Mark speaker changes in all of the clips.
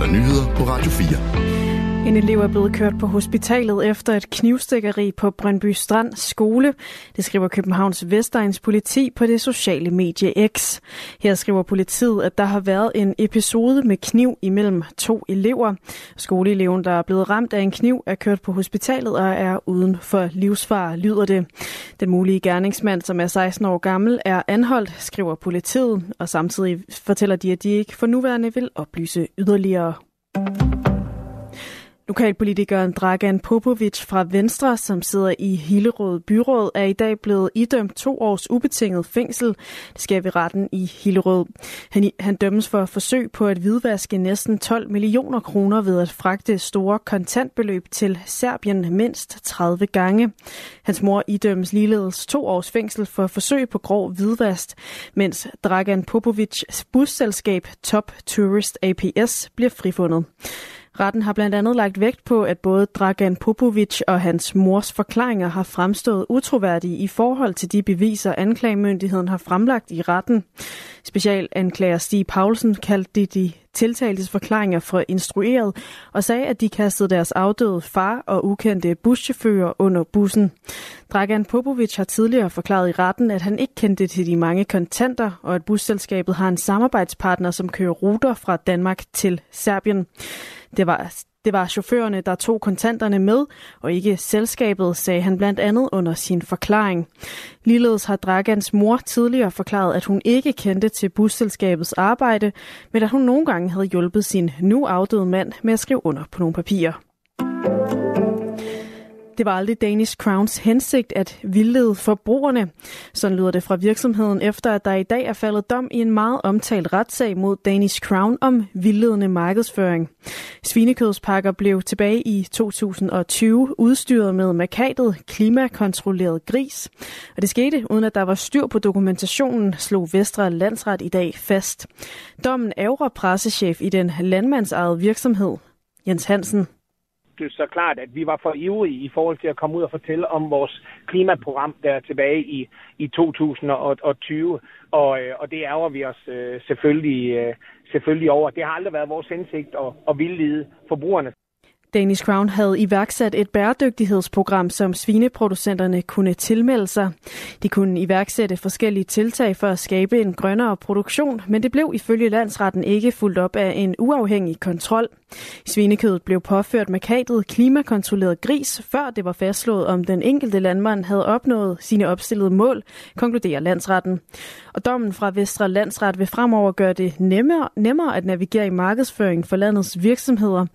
Speaker 1: der nyheder på Radio 4.
Speaker 2: En elev er blevet kørt på hospitalet efter et knivstikkeri på Brøndby Strand skole. Det skriver Københavns Vestegns politi på det sociale medie X. Her skriver politiet, at der har været en episode med kniv imellem to elever. Skoleeleven, der er blevet ramt af en kniv, er kørt på hospitalet og er uden for livsfar, lyder det. Den mulige gerningsmand, som er 16 år gammel, er anholdt, skriver politiet, og samtidig fortæller de, at de ikke for nuværende vil oplyse yderligere. Lokalpolitikeren Dragan Popovic fra Venstre, som sidder i Hillerød Byråd, er i dag blevet idømt to års ubetinget fængsel. Det sker ved retten i Hillerød. Han, han dømmes for forsøg på at hvidvaske næsten 12 millioner kroner ved at fragte store kontantbeløb til Serbien mindst 30 gange. Hans mor idømmes ligeledes to års fængsel for forsøg på grov hvidvask, mens Dragan Popovic busselskab Top Tourist APS bliver frifundet. Retten har blandt andet lagt vægt på, at både Dragan Popovic og hans mors forklaringer har fremstået utroværdige i forhold til de beviser, anklagemyndigheden har fremlagt i retten. Specialanklager Stig Paulsen kaldte de, de tiltaltes forklaringer for instrueret og sagde, at de kastede deres afdøde far og ukendte buschauffører under bussen. Dragan Popovic har tidligere forklaret i retten, at han ikke kendte til de mange kontanter, og at busselskabet har en samarbejdspartner, som kører ruter fra Danmark til Serbien. Det var, det var chaufførerne, der tog kontanterne med, og ikke selskabet, sagde han blandt andet under sin forklaring. Ligeledes har Dragans mor tidligere forklaret, at hun ikke kendte til busselskabets arbejde, men at hun nogle gange havde hjulpet sin nu afdøde mand med at skrive under på nogle papirer. Det var aldrig Danish Crowns hensigt at vildlede forbrugerne. Sådan lyder det fra virksomheden, efter at der i dag er faldet dom i en meget omtalt retssag mod Danish Crown om vildledende markedsføring. Svinekødspakker blev tilbage i 2020 udstyret med markatet klimakontrolleret gris. Og det skete uden at der var styr på dokumentationen, slog Vestre Landsret i dag fast. Dommen ærger pressechef i den landmandsejede virksomhed, Jens Hansen
Speaker 3: det så klart, at vi var for ivrige i forhold til at komme ud og fortælle om vores klimaprogram der tilbage i, i 2020. Og, øh, og det ærger vi os øh, selvfølgelig, øh, selvfølgelig over. Det har aldrig været vores hensigt at, at vildlede forbrugerne.
Speaker 2: Danish Crown havde iværksat et bæredygtighedsprogram, som svineproducenterne kunne tilmelde sig. De kunne iværksætte forskellige tiltag for at skabe en grønnere produktion, men det blev ifølge landsretten ikke fuldt op af en uafhængig kontrol. Svinekødet blev påført markatet klimakontrolleret gris, før det var fastslået, om den enkelte landmand havde opnået sine opstillede mål, konkluderer landsretten. Og dommen fra Vestre Landsret vil fremover gøre det nemmere, nemmere at navigere i markedsføring for landets virksomheder.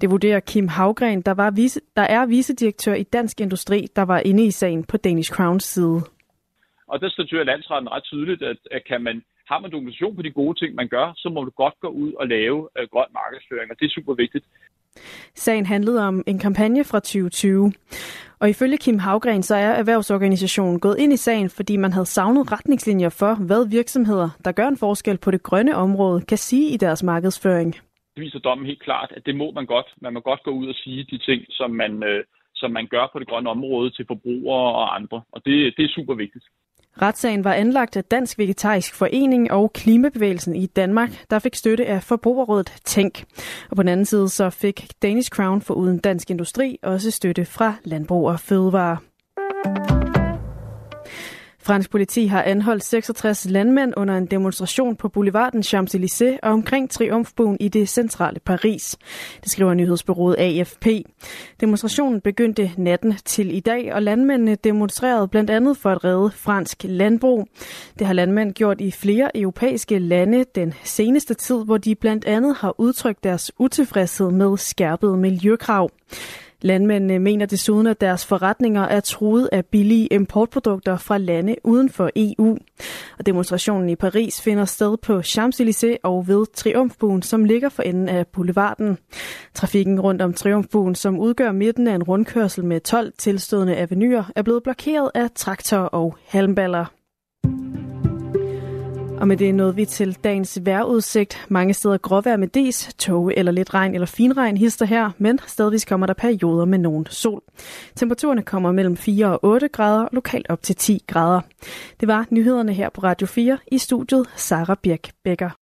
Speaker 2: Det vurderer Kim Havgren, der, var vice, der er vicedirektør i Dansk Industri, der var inde i sagen på Danish Crowns side.
Speaker 4: Og der statuerer landsretten ret tydeligt, at, at kan man har man dokumentation på de gode ting, man gør, så må du godt gå ud og lave øh, grøn markedsføring, og det er super vigtigt.
Speaker 2: Sagen handlede om en kampagne fra 2020. Og ifølge Kim Havgren, så er erhvervsorganisationen gået ind i sagen, fordi man havde savnet retningslinjer for, hvad virksomheder, der gør en forskel på det grønne område, kan sige i deres markedsføring.
Speaker 4: Det viser dommen helt klart, at det må man godt. Man må godt gå ud og sige de ting, som man, øh, som man gør på det grønne område til forbrugere og andre. Og det, det er super vigtigt.
Speaker 2: Retssagen var anlagt af Dansk Vegetarisk Forening og Klimabevægelsen i Danmark, der fik støtte af Forbrugerrådet Tænk. Og på den anden side så fik Danish Crown for uden Dansk Industri også støtte fra Landbrug og Fødevare. Fransk politi har anholdt 66 landmænd under en demonstration på boulevarden Champs-Élysées og omkring Triumfbuen i det centrale Paris. Det skriver nyhedsbyrået AFP. Demonstrationen begyndte natten til i dag, og landmændene demonstrerede blandt andet for at redde fransk landbrug. Det har landmænd gjort i flere europæiske lande den seneste tid, hvor de blandt andet har udtrykt deres utilfredshed med skærpede miljøkrav. Landmændene mener desuden, at deres forretninger er truet af billige importprodukter fra lande uden for EU. Og demonstrationen i Paris finder sted på Champs-Élysées og ved Triumfbuen, som ligger for enden af boulevarden. Trafikken rundt om Triumfbuen, som udgør midten af en rundkørsel med 12 tilstødende avenuer, er blevet blokeret af traktorer og halmballer. Og med det nåede vi til dagens vejrudsigt. Mange steder gråvejr med dis, tåge eller lidt regn eller finregn hister her, men stadigvis kommer der perioder med nogen sol. Temperaturerne kommer mellem 4 og 8 grader, lokalt op til 10 grader. Det var nyhederne her på Radio 4 i studiet Sara Birk Becker.